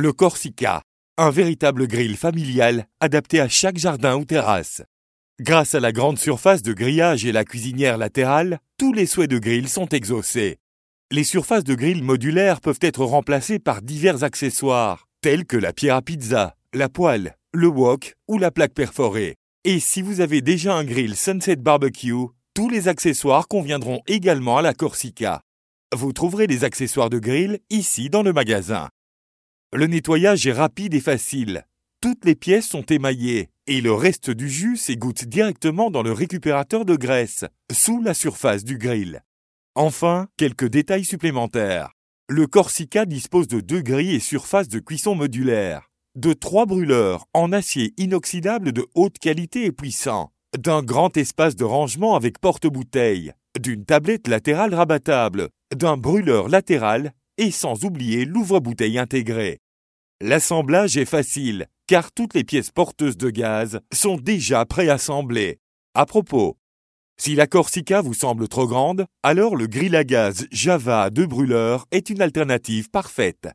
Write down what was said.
Le Corsica, un véritable grill familial adapté à chaque jardin ou terrasse. Grâce à la grande surface de grillage et la cuisinière latérale, tous les souhaits de grill sont exaucés. Les surfaces de grill modulaires peuvent être remplacées par divers accessoires, tels que la pierre à pizza, la poêle, le wok ou la plaque perforée. Et si vous avez déjà un grill Sunset Barbecue, tous les accessoires conviendront également à la Corsica. Vous trouverez les accessoires de grill ici dans le magasin. Le nettoyage est rapide et facile. Toutes les pièces sont émaillées et le reste du jus s'égoutte directement dans le récupérateur de graisse, sous la surface du grill. Enfin, quelques détails supplémentaires. Le Corsica dispose de deux grilles et surfaces de cuisson modulaires, de trois brûleurs en acier inoxydable de haute qualité et puissant, d'un grand espace de rangement avec porte-bouteille, d'une tablette latérale rabattable, d'un brûleur latéral et sans oublier l'ouvre-bouteille intégré. L'assemblage est facile, car toutes les pièces porteuses de gaz sont déjà préassemblées. À propos, si la Corsica vous semble trop grande, alors le grill à gaz Java de brûleur est une alternative parfaite.